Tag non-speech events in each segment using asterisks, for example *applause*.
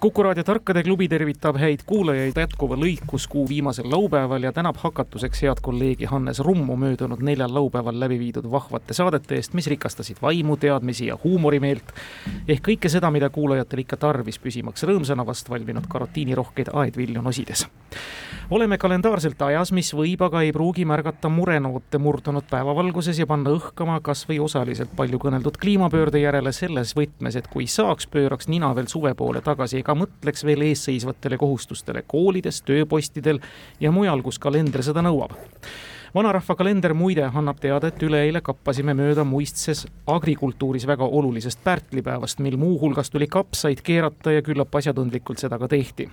Kuku raadio Tarkade klubi tervitab häid kuulajaid jätkuva lõikuskuu viimasel laupäeval ja tänab hakatuseks head kolleegi Hannes Rummu möödunud neljal laupäeval läbi viidud vahvate saadete eest, mis rikastasid vaimu, teadmisi ja huumorimeelt. ehk kõike seda, mida kuulajatel ikka tarvis, püsimaks rõõmsana vast valminud karotiinirohkeid aedvilju nosides. oleme kalendaarselt ajas, mis võib, aga ei pruugi märgata murenoote murdunud päevavalguses ja panna õhkama kas või osaliselt palju kõneldud kliimapöörde järele selles võtmes, et kui saaks, pööraks nina veel suve poole tagasi aga mõtleks veel eesseisvatele kohustustele koolides, tööpostidel ja mujal, kus kalender seda nõuab vanarahva kalender muide annab teada, et üleeile kappasime mööda muistses agrikultuuris väga olulisest pärtlipäevast, mil muuhulgas tuli kapsaid keerata ja küllap asjatundlikult seda ka tehti.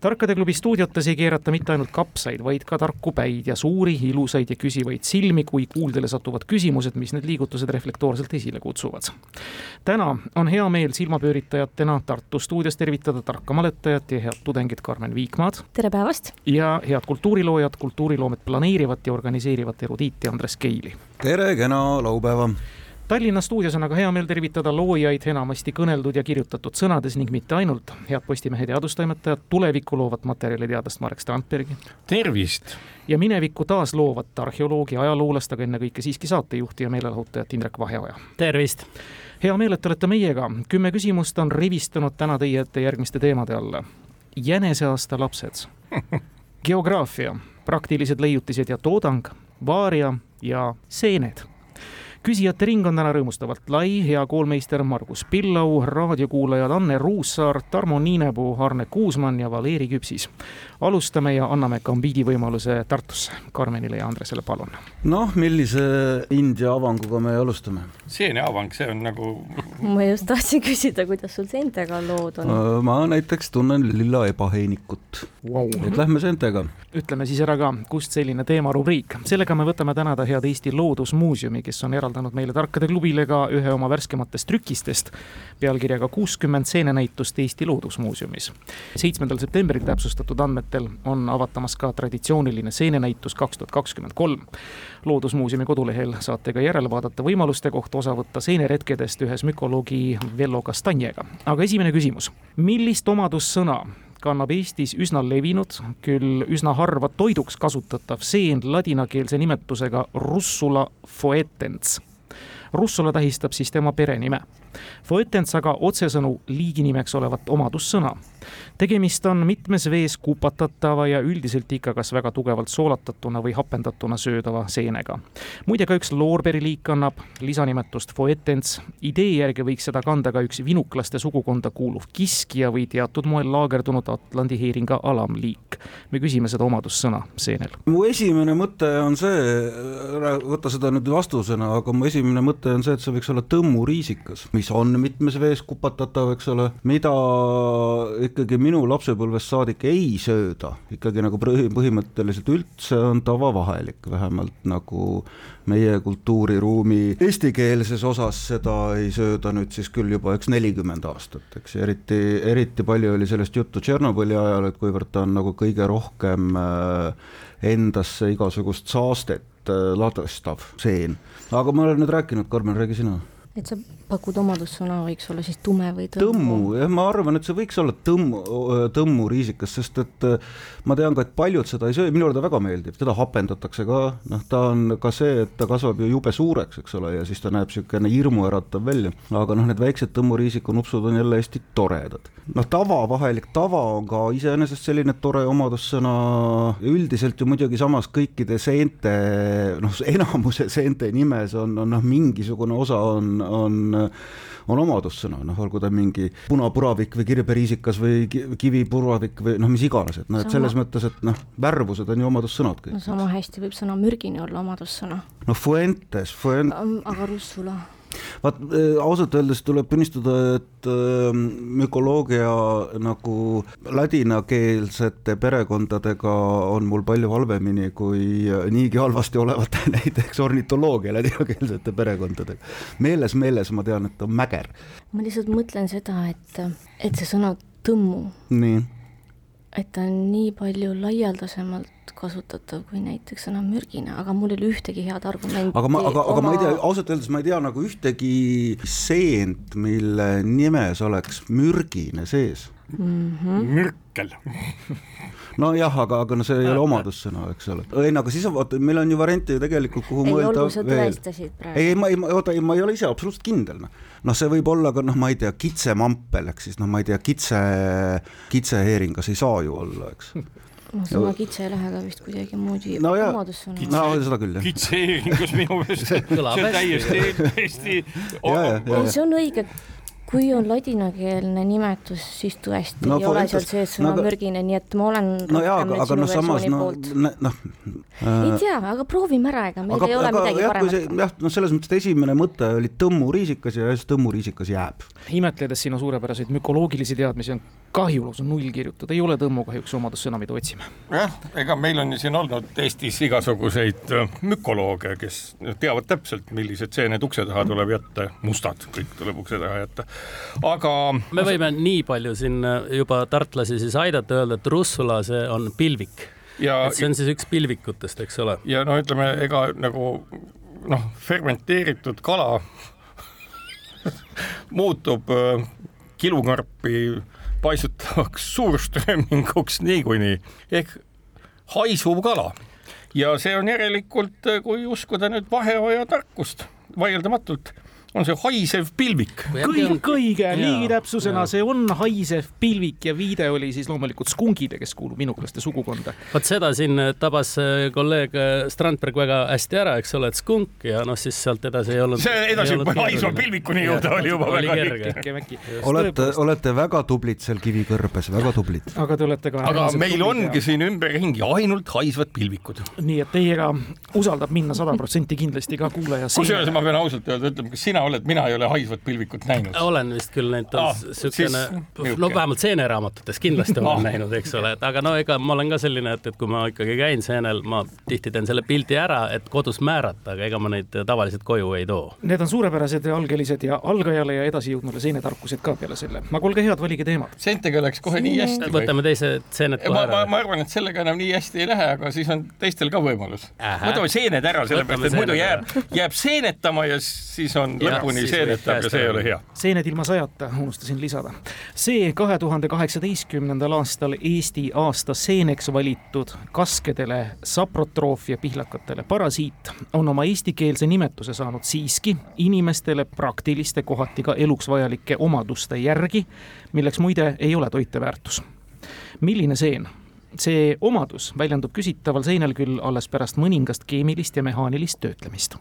Tarkade klubi stuudiotes ei keerata mitte ainult kapsaid, vaid ka tarku päid ja suuri, ilusaid ja küsivaid silmi, kui kuuldele satuvad küsimused, mis need liigutused reflektoorselt esile kutsuvad. täna on hea meel silmapööritajatena Tartu stuudios tervitada tarka maletajat ja head tudengit Karmen Viikmaad. tere päevast! ja head kultuuriloojat, kultuuriloomet planeerivat ja organiseerivat erudiiti Andres Keili. tere, kena laupäeva! Tallinna stuudios on aga hea meel tervitada loojaid enamasti kõneldud ja kirjutatud sõnades ning mitte ainult. head Postimehe teadustoimetajat, tulevikku loovat materjaliteadlast Marek Strandbergi. tervist! ja minevikku taas loovat arheoloogi, ajaloolast, aga ennekõike siiski saatejuhti ja meelelahutajat Indrek Vaheoja. tervist! hea meel, et olete meiega. kümme küsimust on rivistunud täna teie ette järgmiste teemade alla. jäneseaasta lapsed *laughs* geograafia, praktilised leiutised ja toodang, vaaria ja seened küsijate ring on täna rõõmustavalt lai, hea koolmeister Margus Pillau, raadiokuulajad Anne Ruussaar, Tarmo Niinepuu, Arne Kuusmann ja Valeri Küpsis. alustame ja anname kambiidi võimaluse Tartusse, Karmenile ja Andresele, palun. noh, millise India avanguga me alustame? seeneavang, see on nagu *laughs* ma just tahtsin küsida, kuidas sul seentega lood on? ma näiteks tunnen lilla ebaheinikut wow.. et lähme seentega. ütleme siis ära ka, kust selline teemarubriik. sellega me võtame tänada head Eesti Loodusmuuseumi, kes on eraldanud meile Tarkade klubile ka ühe oma värskematest trükistest pealkirjaga kuuskümmend seenenäitust Eesti Loodusmuuseumis. seitsmendal septembril täpsustatud andmetel on avatamas ka traditsiooniline seenenäitus kaks tuhat kakskümmend kolm. loodusmuuseumi kodulehel saate ka järele vaadata võimaluste kohta osa võtta seeneretkedest ühes mükoloogi Vello Castanjega. aga esimene küsimus, millist omadussõna kannab Eestis üsna levinud, küll üsna harva toiduks kasutatav seen ladinakeelse nimetusega Russula foetens. Russula tähistab siis tema perenime. Foetens aga otsesõnu liiginimeks olevat omadussõna tegemist on mitmes vees kupatatava ja üldiselt ikka kas väga tugevalt soolatatuna või hapendatuna söödava seenega. muide, ka üks loorberiliik kannab lisanimetust foetens. idee järgi võiks seda kanda ka üks vinuklaste sugukonda kuuluv kiskja või teatud moel laagerdunud Atlandi heeringa alamliik. me küsime seda omadussõna seenel. mu esimene mõte on see, võta seda nüüd vastusena, aga mu esimene mõte on see, et see võiks olla tõmmuriisikas, mis on mitmes vees kupatatav, eks ole, mida ikkagi minu lapsepõlvest saadik ei sööda, ikkagi nagu põhimõtteliselt üldse on tavavahelik, vähemalt nagu meie kultuuriruumi eestikeelses osas seda ei sööda nüüd siis küll juba üks nelikümmend aastat, eks, eriti, eriti palju oli sellest juttu Tšernobõli ajal, et kuivõrd ta on nagu kõige rohkem äh, endasse igasugust saastet äh, ladestav seen. aga ma olen nüüd rääkinud, Karmen, räägi sina et sa pakud omadussõna, võiks olla siis tume või tõmmu? tõmmu, jah, ma arvan, et see võiks olla tõmmu, tõmmuriisikas, sest et ma tean ka, et paljud seda ei söö, minule ta väga meeldib, teda hapendatakse ka, noh, ta on ka see, et ta kasvab ju jube suureks, eks ole, ja siis ta näeb niisugune hirmuäratav välja. aga noh, need väiksed tõmmuriisikunupsud on jälle hästi toredad. noh, tavavahelik tava on ka iseenesest selline tore omadussõna, üldiselt ju muidugi samas kõikide seente, noh, enamuse seente nimes on, on noh, mingisugune osa on on, on omadussõna, noh, olgu ta mingi punapuravik või kirberiisikas või kivipuravik või noh, mis iganes, et noh, et selles mõttes, et noh, värvused on ju omadussõnad kõik. no sama hästi võib sõna mürgine olla omadussõna. no fuentes, fuent-. aga russula vaat äh, ausalt öeldes tuleb tunnistada, et äh, mükoloogia nagu ladinakeelsete perekondadega on mul palju halvemini kui niigi halvasti olevate *laughs* näiteks ornitoloogia ladinakeelsete perekondadega. meeles, meeles ma tean, et on mäger. ma lihtsalt mõtlen seda, et, et see sõna tõmmu, nii, et ta on nii palju laialdasemalt kasutatav kui näiteks sõna mürgine, aga mul ei ole ühtegi head argumenti. aga ma, aga, aga ma ei tea, oma- ausalt öeldes ma ei tea nagu ühtegi seent, mille nimes oleks mürgine sees mürkel. *laughs* nojah, aga, aga no see ei ole omadussõna, eks ole. ei no aga siis vaata, meil on ju variante ju tegelikult, kuhu ei, mõelda olgu, sa veel. tõestasid ei, praegu. ei ma ei, ma oota, ei ma ei ole ise absoluutselt kindel noh. noh, see võib olla ka noh, ma ei tea, kitsemampel ehk siis noh, ma ei tea, kitse, kitseheeringas ei saa ju olla, eks. *laughs* noh, sõna kitse ei lähe ka vist kuidagimoodi No omadussõna. no seda küll jah. kitseeringus minu meelest, see on täiesti, täiesti. Ei, see on õige, kui on ladinakeelne nimetus, siis tõesti No ei ole seal sees sõna no aga- mürgine, nii et ma olen no jaa, aga, aga noh, samas noh noh ei tea, aga proovime ära, ega meil ei ole midagi jah, paremat. jah, no selles mõttes, et esimene mõte oli tõmmuriisikas ja siis tõmmuriisikas jääb. imetledes sinu suurepäraseid mükologilisi teadmisi on kahju lausa null kirjutada, ei ole tõmmu kahjuks omadussõna, mida otsime. jah, ega meil on ju siin olnud Eestis igasuguseid äh, mükolooge, kes teavad täpselt, millised seened ukse taha tuleb jätta, mustad kõik tuleb ukse taha jätta. Aga me võime nii palju siin juba tartlasi siis aidata, öelda, et russula, see on pilvik. et see on siis üks pilvikutest, eks ole. ja no ütleme, ega nagu noh, fermenteeritud kala *laughs* muutub äh, kilukarpi paisutavaks suurströöminguks niikuinii ehk haisuv kala ja see on järelikult, kui uskuda nüüd vaheoja tarkust, vaieldamatult on see haisev pilvik. kõik õige, Jaa, liigitäpsusena jaa. see on haisev pilvik ja viide oli siis loomulikult skungide, kes kuulub inuklaste sugukonda. vot seda siin tabas äh, kolleeg Strandberg väga hästi ära, eks ole, et skunk ja noh, siis sealt edasi ei olnud. see edasi haisva pilvikuni jõuda oli juba oli väga kerge. Olete, olete väga tublid seal kivikõrbes, väga tublid. aga te olete ka. aga meil ongi siin ümberringi ainult haisvad pilvikud. nii et teiega usaldab minna sada protsenti kindlasti ka kuulaja. kusjuures ma pean ausalt öelda ütlema, kas sina oled, mina ei ole haisvat pilvikut näinud. olen vist küll näinud Ah, ah, siukene siis, niisugune. no vähemalt seeneraamatutes kindlasti olen Ah. näinud, eks ole, et aga no ega ma olen ka selline, et, et kui ma ikkagi käin seenel, ma tihti teen selle pildi ära, et kodus määrata, aga ega ma neid tavaliselt koju ei too. Need on suurepärased ja algelised ja algajale ja edasijõudnule seenetarkused ka peale selle. aga olge head, valige teemad. seentega läks kohe nii hästi. võtame teised seened kohe ma, ma, ära. ma arvan, et sellega enam nii hästi ei lähe, aga siis on teistel ka võimalus. Võtame seened ära, sellepärast et muidu jääb, jääb seenetama ja siis on lõpuni ja käest see ei ole hea. seened ilma sajata, unustasin lisada. see kahe tuhande kaheksateistkümnendal aastal Eesti aasta seeneks valitud kaskedele saprotroofia pihlakatele parasiit on oma eestikeelse nimetuse saanud siiski inimestele praktiliste, kohati ka eluks vajalike omaduste järgi, milleks muide ei ole toiteväärtus. milline seen? see omadus väljendub küsitaval seenel küll alles pärast mõningast keemilist ja mehaanilist töötlemist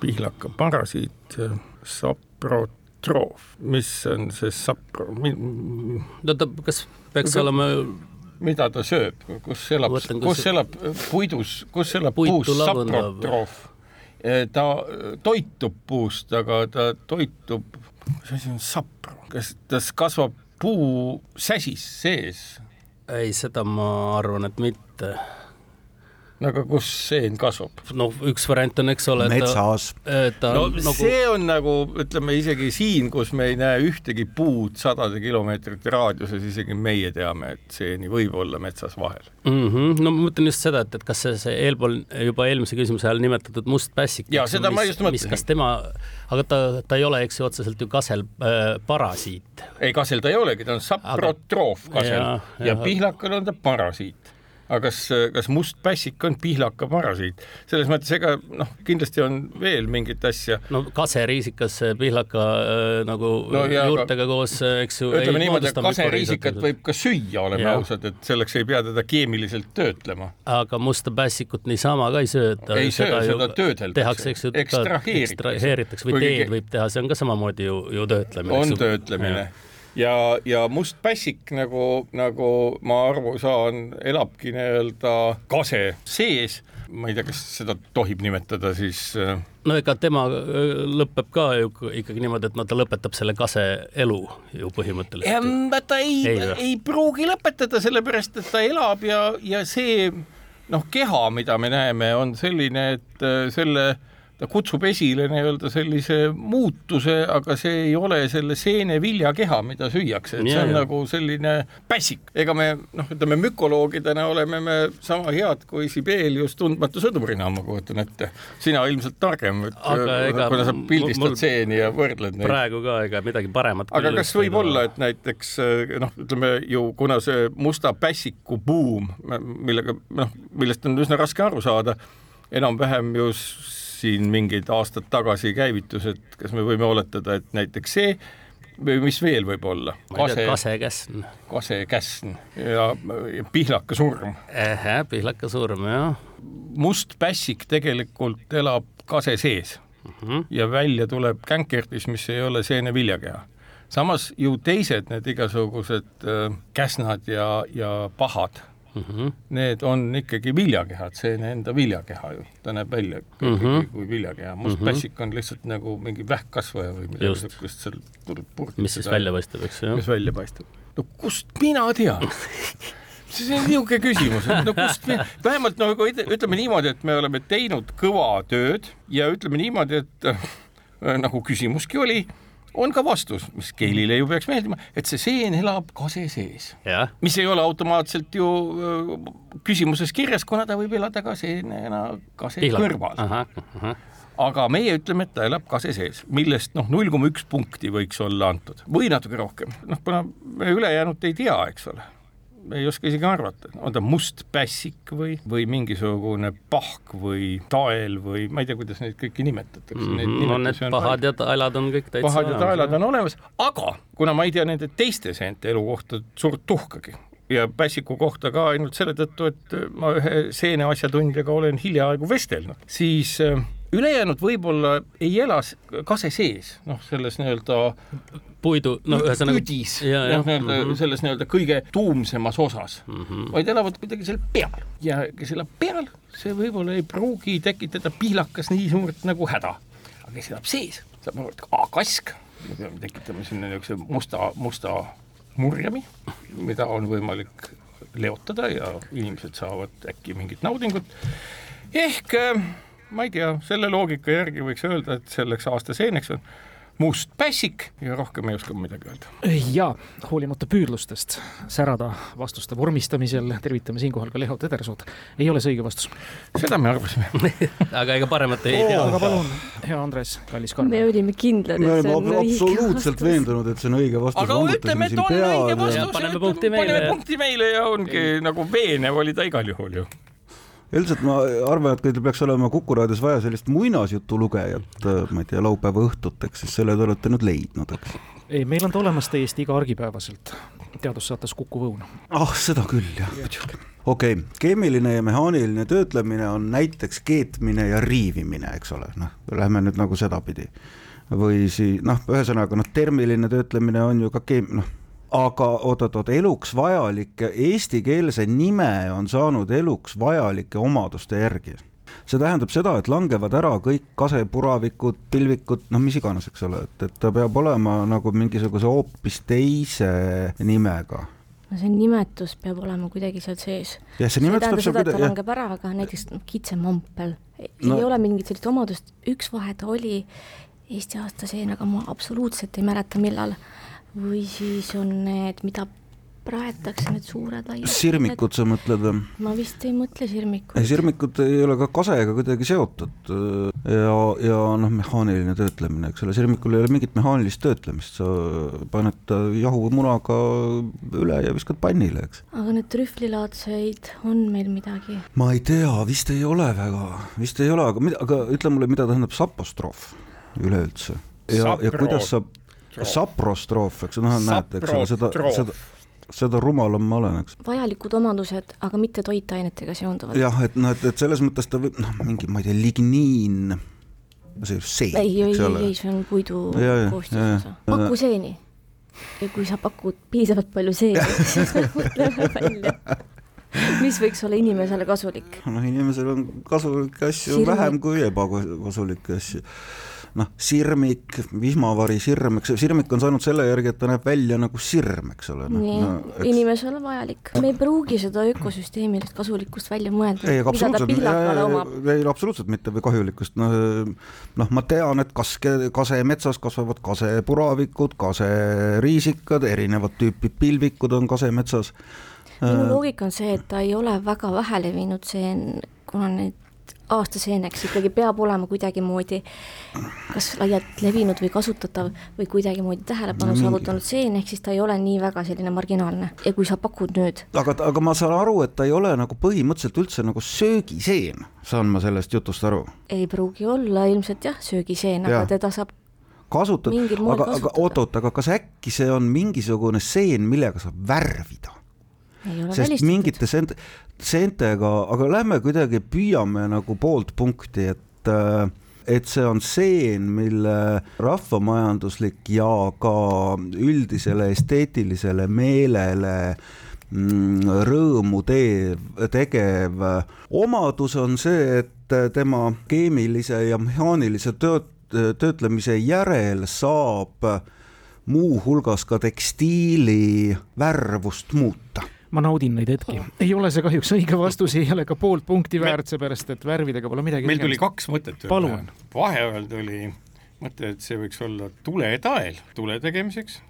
pihlaka parasiit, saprotroof, mis on see sapro, oota, kas peaks olema mida ta sööb, kus elab kus- kus elab puidus, kus elab Puitu puus lagundav. saprotroof? ta toitub puust, aga ta toitub, mis asi on sapro, kas ta kasvab puu säsis sees? ei, seda ma arvan, et mitte. No aga kus seen kasvab? noh, üks variant on, eks ole, metsas. no on nagu see on nagu ütleme isegi siin, kus me ei näe ühtegi puud sadade kilomeetrite raadiuses, isegi meie teame, et seeni võib olla metsas vahel. mm. -hmm. no ma mõtlen just seda, et, et kas see, see eelpool juba eelmise küsimuse ajal nimetatud must pässik. Jaa, seda ma just mõtlesin. kas tema, aga ta, ta ei ole, eks ju, otseselt ju kasel äh, parasiit. ei, kasel ta ei olegi, ta on saprotroof kasel ja, ja jah. pihlakal on ta parasiit. Aga kas, kas must pässik on pihlaka parasiit? selles mõttes, ega noh, kindlasti on veel mingit asja. no kaseriisikas pihlaka äh, nagu No jaa, juurtega koos, eks ju. ütleme niimoodi, et kaseriisikat võib ka süüa, oleme ausad, et selleks ei pea teda keemiliselt töötlema. aga musta pässikut niisama ka ei sööda. Ei söö, seda töödeldakse. tehakse, eks ju. Ekstraheeritakse. ekstraheeritakse või teed võib teha, see on ka samamoodi ju, ju töötlemine. on töötlemine. ja, ja must pässik nagu, nagu ma aru saan, elabki nii-öelda kase sees. ma ei tea, kas seda tohib nimetada siis äh, no ega tema öö, lõpeb ka ju ikkagi niimoodi, et no ta lõpetab selle kase elu ju põhimõtteliselt. ta ei, Ei ei, pruugi lõpetada, sellepärast et ta elab ja, ja see noh, keha, mida me näeme, on selline, et äh, selle ta kutsub esile nii-öelda sellise muutuse, aga see ei ole selle seene viljakeha, mida süüakse, et see Ja, on ja. nagu selline pässik. ega me noh, ütleme mükoloogidena oleme me sama head kui Sibelius tundmatu sõdurina, ma kujutan ette. sina ilmselt targem, et Aga ega kuna sa pildistad stseeni ja võrdled neid. praegu ka ega midagi paremat aga kas võib olla, et näiteks äh, noh, ütleme ju kuna see musta pässiku buum, millega noh, millest on üsna raske aru saada, enam-vähem ju siin mingid aastad tagasi käivitus, et kas me võime oletada, et näiteks see või mis veel võib olla, kase, kasekäsn. kasekäsn ja, ja pihlaka surm. pihlaka surm, jah. must pässik tegelikult elab kase sees Mhm. ja välja tuleb känkerdis, mis ei ole seeneviljakeha. samas ju teised need igasugused äh, käsnad ja, ja pahad, Mhm. need on ikkagi viljakehad, seene enda viljakeha ju, ta näeb välja ikkagi mm. -hmm. kui viljakeha, must mm -hmm. pässik on lihtsalt nagu mingi vähkkasvaja või midagi niisugust, seal purk. mis siis välja paistab, eks ju mis. välja paistab. no kust mina tean? *laughs* see on niisugune küsimus, et no kust me, vähemalt no ütleme niimoodi, et me oleme teinud kõva tööd ja ütleme niimoodi, et äh, nagu küsimuski oli, on ka vastus, mis Keilile ju peaks meeldima, et see seen elab kase sees, mis ei ole automaatselt ju äh, küsimuses kirjas, kuna ta võib elada ka seenena kase kõrval. ahah, ahah. aga meie ütleme, et ta elab kase sees, millest noh, null koma üks punkti võiks olla antud. Või natuke rohkem, noh kuna me ülejäänut ei tea, eks ole, ei oska isegi arvata, on ta must pässik või, või mingisugune pahk või tael või ma ei tea, kuidas neid kõiki nimetatakse. Mm. Mhm. no need pahad ja taelad on kõik täitsa pahad ja taelad on olemas, aga kuna ma ei tea nende teiste seente elu kohta suurt tuhkagi. Ja pässiku kohta ka ainult selle tõttu, et ma ühe seene asjatundjaga olen hiljaaegu vestelnud, siis äh, ülejäänud võib-olla ei ela kase sees, noh, selles nii-öelda puidu, no ühesõnaga. ja noh, nii-öelda mhm. selles nii-öelda kõige tuumsemas osas mm. -hmm. vaid elavad kuidagi seal peal ja kes elab peal, see võib-olla ei pruugi tekitada pihlakas nii suurt nagu häda, aga kes elab sees, saab aru, et aa, kask, me peame tekitama sinna niisuguse musta, musta murjami, mida on võimalik leotada ja inimesed saavad äkki mingit naudingut. ehk äh, ma ei tea, selle loogika järgi võiks öelda, et selleks aastaseeneks on must pässik ja rohkem ei oska midagi öelda. ja hoolimata püüdlustest särada vastuste vormistamisel, tervitame siinkohal ka Leho Tedersood, ei ole see õige vastus. seda me arvasime. *laughs* aga ega paremat ei tea. aga palun, hea Andres, kallis me Karmen. olime kindlad, me et see on õige absoluutselt vastus. veendunud, et see on õige vastus. aga ütleme, et on õige vastus Ja paneme punkti meile. paneme punkti meile ja ongi nagu veenev oli ta igal juhul ju. Üldiselt ma arvan, et kui teil peaks olema Kuku raadios vaja sellist muinasjutu lugejat, ma ei tea, laupäeva õhtuteks, siis selle te olete nüüd leidnud, eks. ei, meil on ta olemas täiesti iga argipäevaselt teadussaates Kuku Õun. ah, seda küll jah, muidugi. okei okay., keemiline ja mehaaniline töötlemine on näiteks keetmine ja riivimine, eks ole, noh, lähme nüüd nagu sedapidi. või siis noh, ühesõnaga noh, termiline töötlemine on ju ka keem-, noh, aga oot-oot-oot, eluks vajalike, eestikeelse nime on saanud eluks vajalike omaduste järgi see tähendab seda, et langevad ära kõik kasepuravikud, pilvikud, noh, mis iganes, eks ole, et, et ta peab olema nagu mingisuguse hoopis teise nimega no see nimetus peab olema kuidagi seal sees. jah, see ei nimetus peab seal kuidagi, langeb ära, aga näiteks kitsemampel ei No- no. ole mingit sellist omadust, üks vahe ta oli Eesti aastaseen, aga ma absoluutselt ei mäleta, millal. Või siis on need, mida praetakse, need suured laiad. sirmikud sa mõtled või? ma vist ei mõtle sirmikuid. ei, sirmikud ei ole ka kasega kuidagi seotud ja, ja noh, mehaaniline töötlemine, eks ole, sirmikul ei ole mingit mehaanilist töötlemist, sa paned ta jahumunaga üle ja viskad pannile, eks. aga need trühvlilaadseid on meil midagi? ma ei tea, vist ei ole väga, vist ei ole, aga mida, aga ütle mulle, mida tähendab sapostroof üleüldse ja, ja kuidas sa, saprostroof, eks noh, näed, eks ole, seda, seda, seda rumalam ma olen, eks. vajalikud omadused, aga mitte toitainetega seonduvad. jah, et noh, et, et selles mõttes ta võib, noh, mingi, ma ei tea, ligniin, see on see, ei, ei, eks ei, ole ei, see on puidu koostisosa. ja. pakuseeni. ja kui sa pakud piisavalt palju seeni, *laughs* siis me mõtleme välja mis võiks olla inimesele kasulik? noh, inimesel on kasulikke asju Sirmik. vähem kui ebakasulikke asju noh, sirmik, vihmavari sirm, eks sirmik on saanud selle järgi, et ta näeb välja nagu sirm, eks ole. nii no, eks..., inimesele vajalik. me ei pruugi seda ökosüsteemilist kasulikkust välja mõelda. ei, absoluutselt, ei absoluutselt mitte või kahjulikkust, noh, noh, ma tean, et kaske, kasemetsas kasvavad kasepuravikud, kaseriisikad, erinevat tüüpi pilvikud on kasemetsas minu loogika on see, et ta ei ole väga vähelevinud, see on, kuna need aastaseeneks ikkagi peab olema kuidagimoodi kas laialt levinud või kasutatav või kuidagimoodi tähelepanu saavutanud seen, ehk siis ta ei ole nii väga selline marginaalne ja kui sa pakud nüüd. aga, aga ma saan aru, et ta ei ole nagu põhimõtteliselt üldse nagu söögiseen, saan ma sellest jutust aru? ei pruugi olla ilmselt jah, söögiseen ja., aga teda saab kasutad, aga, aga oot-oot, aga kas äkki see on mingisugune seen, millega saab värvida? Sest mingite seent-, seentega, aga lähme kuidagi, püüame nagu poolt punkti, et äh, et see on seen, mille rahvamajanduslik ja ka üldisele esteetilisele meelele mm, rõõmu teev, tegev omadus on see, et tema keemilise ja mehaanilise tööt-, töötlemise järel saab muuhulgas ka tekstiili värvust muuta ma naudin neid hetki. *laughs* ei ole see kahjuks õige vastus, ei ole ka poolt punkti väärt, seepärast et värvidega pole midagi meil tuli kaks mõtet. vahepeal tuli mõte, et see võiks olla tuletael tule tegemiseks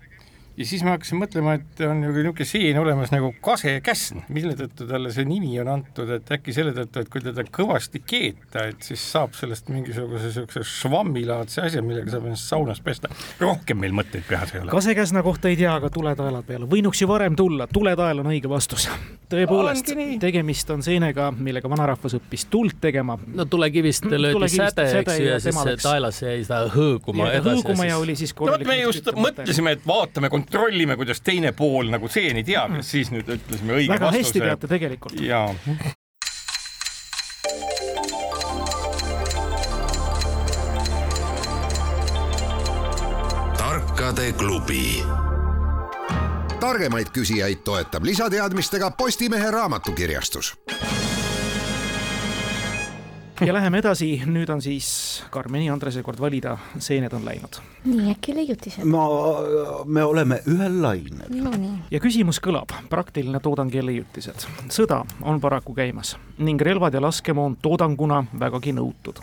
ja siis ma hakkasin mõtlema, et on ju niisugune seen olemas nagu kasekäsn, mille tõttu talle see nimi on antud, et äkki selle tõttu, et kui teda kõvasti keeta, et siis saab sellest mingisuguse niisuguse švammilaadse asja, millega saab ennast saunas pesta. rohkem meil mõtteid peas ei ole. kasekäsna kohta ei tea, aga tuletaela peale, võinuks ju varem tulla, tuletael on õige vastus. *laughs* tõepoolest, tegemist on seenega, millega vanarahvas õppis tuld tegema. no tulekivist löödi säde, eks ju, ja siis taelas jäi seda hõõguma edasi. hõõguma ja oli siis korralik no, me just mõtlesime, et vaatame kontrollime, kuidas teine pool nagu seeni teab ja siis nüüd ütlesime õige väga vastuse. hästi teate tegelikult. jaa. tarkade klubi. targemaid küsijaid toetab lisateadmistega Postimehe raamatukirjastus *laughs* ja läheme edasi, nüüd on siis Karmeni Andrese kord valida, seened on läinud. nii, äkki leiutised? ma, me oleme ühel lainel no,. ja küsimus kõlab, praktiline toodang ja leiutised. sõda on paraku käimas ning relvad ja laskemoon toodanguna vägagi nõutud.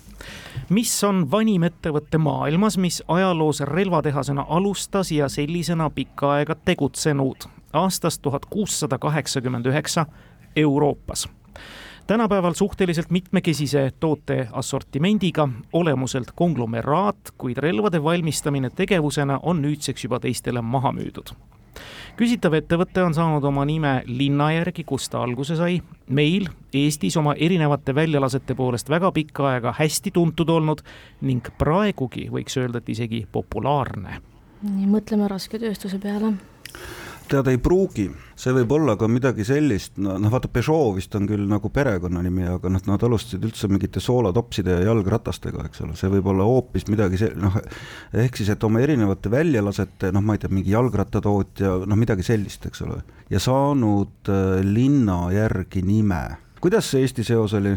mis on vanim ettevõte maailmas, mis ajaloos relvatehasena alustas ja sellisena pikka aega tegutsenud aastast tuhat kuussada kaheksakümmend üheksa Euroopas tänapäeval suhteliselt mitmekesise toote assortimendiga, olemuselt konglomeraat, kuid relvade valmistamine tegevusena on nüüdseks juba teistele maha müüdud. küsitav ettevõte on saanud oma nime linna järgi, kust ta alguse sai. meil Eestis oma erinevate väljalasete poolest väga pikka aega hästi tuntud olnud ning praegugi võiks öelda, et isegi populaarne. nii, mõtleme rasketööstuse peale tead, ei pruugi, see võib olla ka midagi sellist, noh vaata Peugeot vist on küll nagu perekonnanimi, aga noh, nad alustasid üldse mingite soolatopside ja jalgratastega, eks ole, see võib olla hoopis midagi see-, noh, ehk siis, et oma erinevate väljalasete, noh, ma ei tea, mingi jalgrattatootja, noh, midagi sellist, eks ole, ja saanud äh, linna järgi nime. kuidas see Eesti seos oli?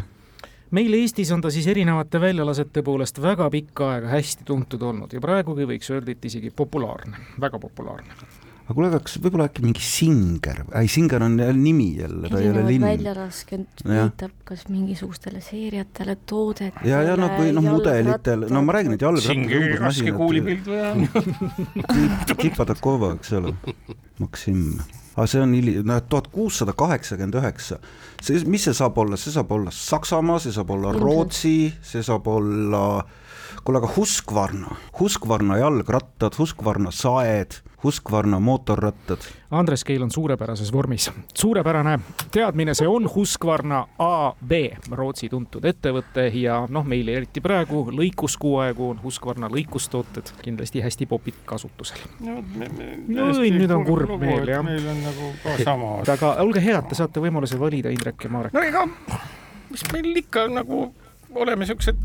meil Eestis on ta siis erinevate väljalasete poolest väga pikka aega hästi tuntud olnud ja praegugi võiks öelda, et isegi populaarne, väga populaarne aga kuule, kas võib-olla äkki mingi Singer, ei Singer on jälle nimi jälle, ta ei ole linn. väljalaskend viitab kas mingisugustele seeriatele, toodetele. ja, ja noh, või noh, mudelitel, no ma räägin, et jalgrattad. Singeri raske kuulipild või *laughs* on Kipatakova, eks ole, Maksim aga see on hili-, noh, tuhat kuussada kaheksakümmend üheksa. see, mis see saab olla, see saab olla Saksamaa, see saab olla Rootsi, see saab olla, kuule, aga Husqvarna, Husqvarna jalgrattad, Husqvarna saed Husqvarna mootorrattad. Andres Keil on suurepärases vormis. suurepärane teadmine, see on Husqvarna AB, Rootsi tuntud ettevõte ja noh, meil eriti praegu lõikuskuu aegu on Husqvarna lõikustooted kindlasti hästi popid kasutusel. no, me, me, no nüüd on kurb meel jah. meil on nagu ka sama. aga olge head, te saate võimaluse valida Indrek ja Marek. no ega, mis meil ikka nagu oleme siuksed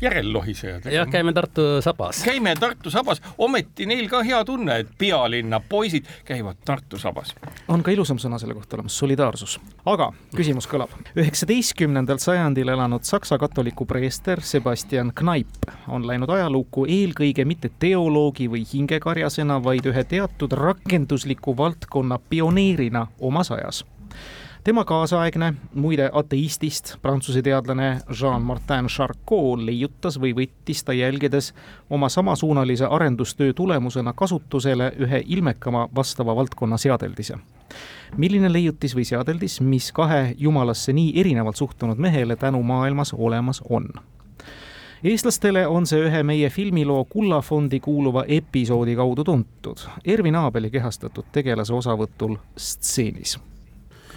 järellohisejad. jah, käime Tartu sabas. käime Tartu sabas, ometi neil ka hea tunne, et pealinna poisid käivad Tartu sabas. on ka ilusam sõna selle kohta olemas, solidaarsus. aga küsimus kõlab. üheksateistkümnendal sajandil elanud saksa katoliku preester Sebastian Knaip on läinud ajalukku eelkõige mitte teoloogi või hingekarjasena, vaid ühe teatud rakendusliku valdkonna pioneerina omas ajas tema kaasaegne, muide ateistist prantsuse teadlane Jean-Martin Charcot leiutas või võttis ta jälgides oma samasuunalise arendustöö tulemusena kasutusele ühe ilmekama vastava valdkonna seadeldise. milline leiutis või seadeldis, mis kahe jumalasse nii erinevalt suhtunud mehele tänu maailmas olemas on? eestlastele on see ühe meie filmiloo Kullafondi kuuluva episoodi kaudu tuntud, Ervin Aabeli kehastatud tegelase osavõtul stseenis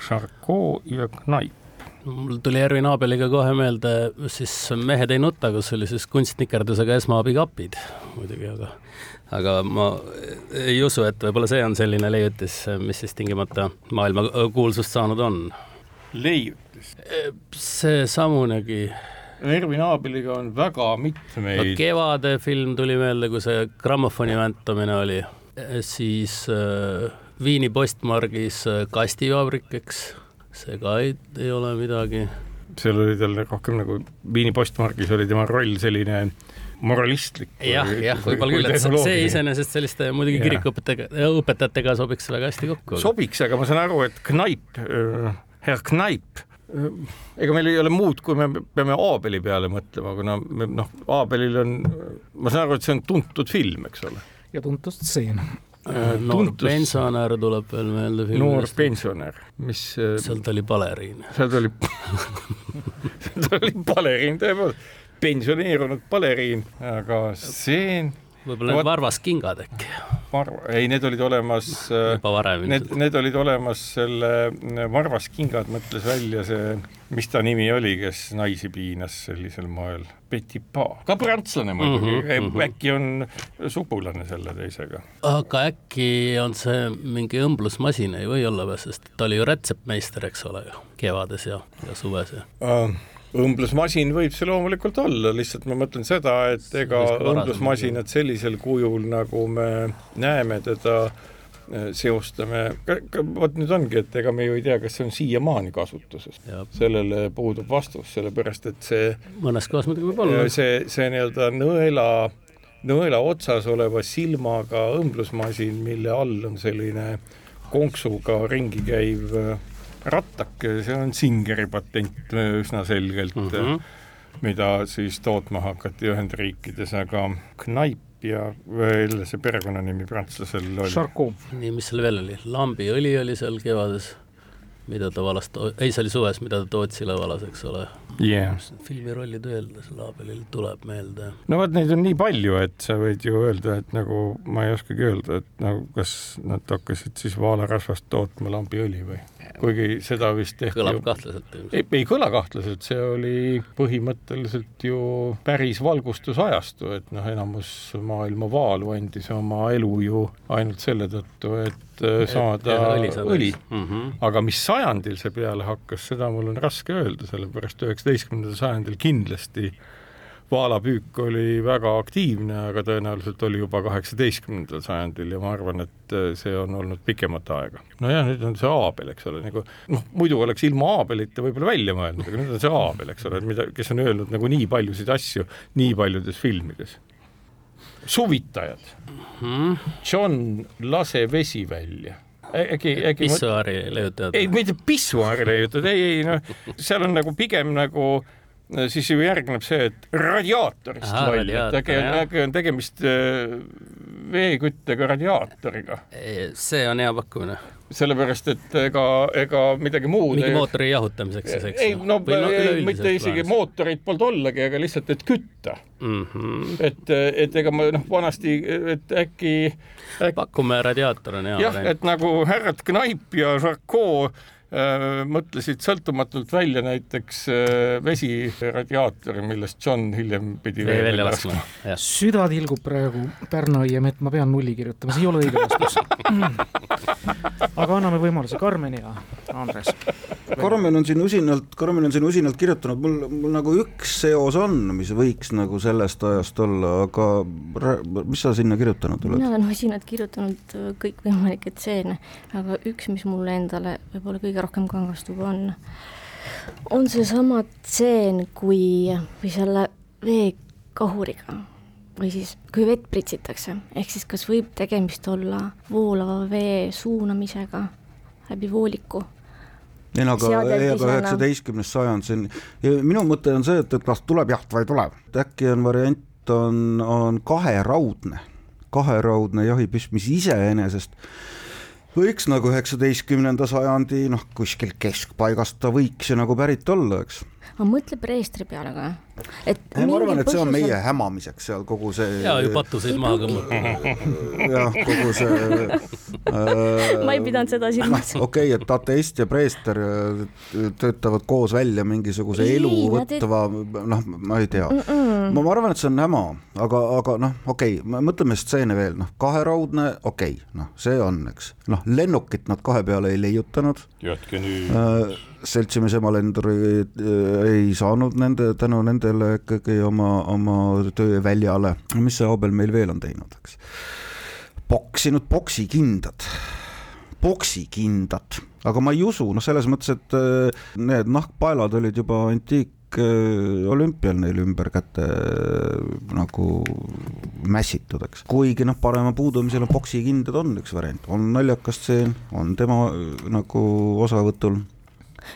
Charcot ja Knaip mul tuli Ervin Aabeliga kohe meelde siis Mehed ei nuta, kus oli siis kunstnikerdusega esmaabikapid muidugi, aga aga ma ei usu, et võib-olla see on selline leiutis, mis siis tingimata maailma kuulsust saanud on. leiutis? seesamunegi. Ervin Aabeliga on väga mitmeid no,. Kevade film tuli meelde, kui see grammofoni väntamine oli, siis äh, Viini postmargis äh, kastivabrik, eks, see ka ei, ei ole midagi. seal oli tal rohkem nagu Viini postmargis oli tema roll selline moralistlik. jah, jah, võib-olla küll, et see iseenesest selliste muidugi kirikuõpetajatega, õpetajatega sobiks väga hästi kokku. sobiks, aga ma saan aru, et Knaip äh,, härra Knaip äh, ega meil ei ole muud, kui me peame Aabeli peale mõtlema, kuna me noh, Aabelil on, ma saan aru, et see on tuntud film, eks ole. ja tuntud stseen Äh, noor pensionär tuleb veel meelde. noor pensionär, mis. Äh, seal ta oli baleriin. seal ta oli *laughs* seal ta oli baleriin tõepoolest, pensioneerunud baleriin, aga see võib-olla need varvaskingad äkki? Varva, ei, need olid olemas. Äh, juba varem. Need, need olid olemas, selle varvaskingad mõtles välja see, mis ta nimi oli, kes naisi piinas sellisel moel. Betty Pa, ka prantslane muidugi mm, -hmm, mm -hmm. äkki on sugulane selle teisega. aga äkki on see mingi õmblusmasin, ei või olla või, sest ta oli ju rätsepmeister, eks ole ju, kevades ja, ja suves ja uh õmblusmasin võib see loomulikult olla, lihtsalt ma mõtlen seda, et ega õmblusmasinat sellisel kujul, nagu me näeme teda, eh, seostame, vot nüüd ongi, et ega me ju ei tea, kas see on siiamaani kasutuses. sellele puudub vastus, sellepärast et see mõnes kohas muidugi võib olla. see, see nii-öelda nõela, nõela otsas oleva silmaga õmblusmasin, mille all on selline konksuga ringi käiv rattake, see on Singeri patent üsna selgelt mm, -hmm. mida siis tootma hakati Ühendriikides, aga Knaip ja veel see perekonnanimi prantslasel oli. Nii, mis seal veel oli, lambiõli oli seal kevades mida ta valas, ei see oli suves, mida ta Tootsile valas, eks ole yeah.. filmirollid öelda, selle Abelil tuleb meelde. no vot, neid on nii palju, et sa võid ju öelda, et nagu ma ei oskagi öelda, et nagu kas nad hakkasid siis vaalarasvast tootma lambiõli või, kuigi seda vist tehti kõlab kahtlaselt. ei, ei kõla kahtlaselt, see oli põhimõtteliselt ju päris valgustusajastu, et noh, enamus maailma vaalu andis oma elu ju ainult selle tõttu, et Äh, saada õli, õli. Mm -hmm. aga mis sajandil see peale hakkas, seda mul on raske öelda, sellepärast üheksateistkümnendal sajandil kindlasti vaalapüük oli väga aktiivne, aga tõenäoliselt oli juba kaheksateistkümnendal sajandil ja ma arvan, et äh, see on olnud pikemat aega. nojah, nüüd on see Aabel, eks ole, nagu noh, muidu oleks ilma Aabelita võib-olla välja mõelnud, aga nüüd on see Aabel, eks ole, et mida, kes on öelnud nagu nii paljusid asju nii paljudes filmides suvitajad mm. -hmm. John lase vesi välja äkki, äkki pissuaari leiutajad? ei, mitte pissuaari leiutajad, ei, ei noh, seal on nagu pigem nagu siis ju järgneb see, et radiaatorist loll, et äkki on, äkki on tegemist äh, veeküttega radiaatoriga. see on hea pakkumine sellepärast, et ega, ega midagi muud mingi ei... mootori jahutamiseks siis, eks? ei, no, no ei, mitte isegi plaanis. mootorit polnud ollagi, aga lihtsalt, et kütta mm. -hmm. et, et ega ma noh, vanasti, et äkki, äkki... pakume radiaator on hea. jah, et nagu härrad Knaip ja Äh, mõtlesid sõltumatult välja näiteks äh, vesiradiaatori, millest John hiljem pidi vee välja laskma. süda tilgub praegu Pärnu aiamett, ma pean nulli kirjutama, see ei ole õige vastus *laughs* aga anname võimaluse Karmen ja Andres. Karmen on siin usinalt, Karmen on siin usinalt kirjutanud, mul, mul nagu üks seos on, mis võiks nagu sellest ajast olla, aga mis sa sinna kirjutanud oled? mina olen usinalt kirjutanud kõikvõimalikke stseene, aga üks, mis mulle endale võib-olla kõige rohkem kangastub, on, on seesama tseen, kui, või selle veekahuriga või siis kui vett pritsitakse, ehk siis kas võib tegemist olla voolava vee suunamisega läbi vooliku ei no aga, ei aga üheksateistkümnes sajand, see on, minu mõte on see, et, et kas tuleb jaht või ei tule, et äkki on variant, on, on kaheraudne, kaheraudne jahipüss, mis iseenesest võiks nagu üheksateistkümnenda sajandi noh, kuskil keskpaigast ta võiks ju nagu pärit olla, eks aga mõtle preestri peale ka. et ja, ma arvan, et see on meie hämamiseks seal kogu see. ja ju patuseid maha kõmmata. *laughs* jah, kogu see äh, ma ei pidanud seda silmas. *laughs* okei okay,, et ateist ja preester äh, töötavad koos välja mingisuguse ei, eluvõtva, noh, ma ei tea mm. -mm. ma, ma arvan, et see on häma, aga, aga noh, okei okay,, mõtleme stseene veel, noh, kaheraudne, okei okay,, noh, see on, eks, noh, lennukit nad kahe peale ei leiutanud. jätke nüüd äh, seltsimees Emalendur ei saanud nende, tänu nendele ikkagi oma, oma tööväljale. mis see Abel meil veel on teinud, eks? poksinud poksikindad, poksikindad, aga ma ei usu, noh, selles mõttes, et äh, need nahkpaelad olid juba antiik äh, olümpial neil ümber käte äh, nagu mässitud, eks. kuigi noh, parema puudumisel on poksikindad on üks variant, on naljakas stseen, on tema nagu osavõtul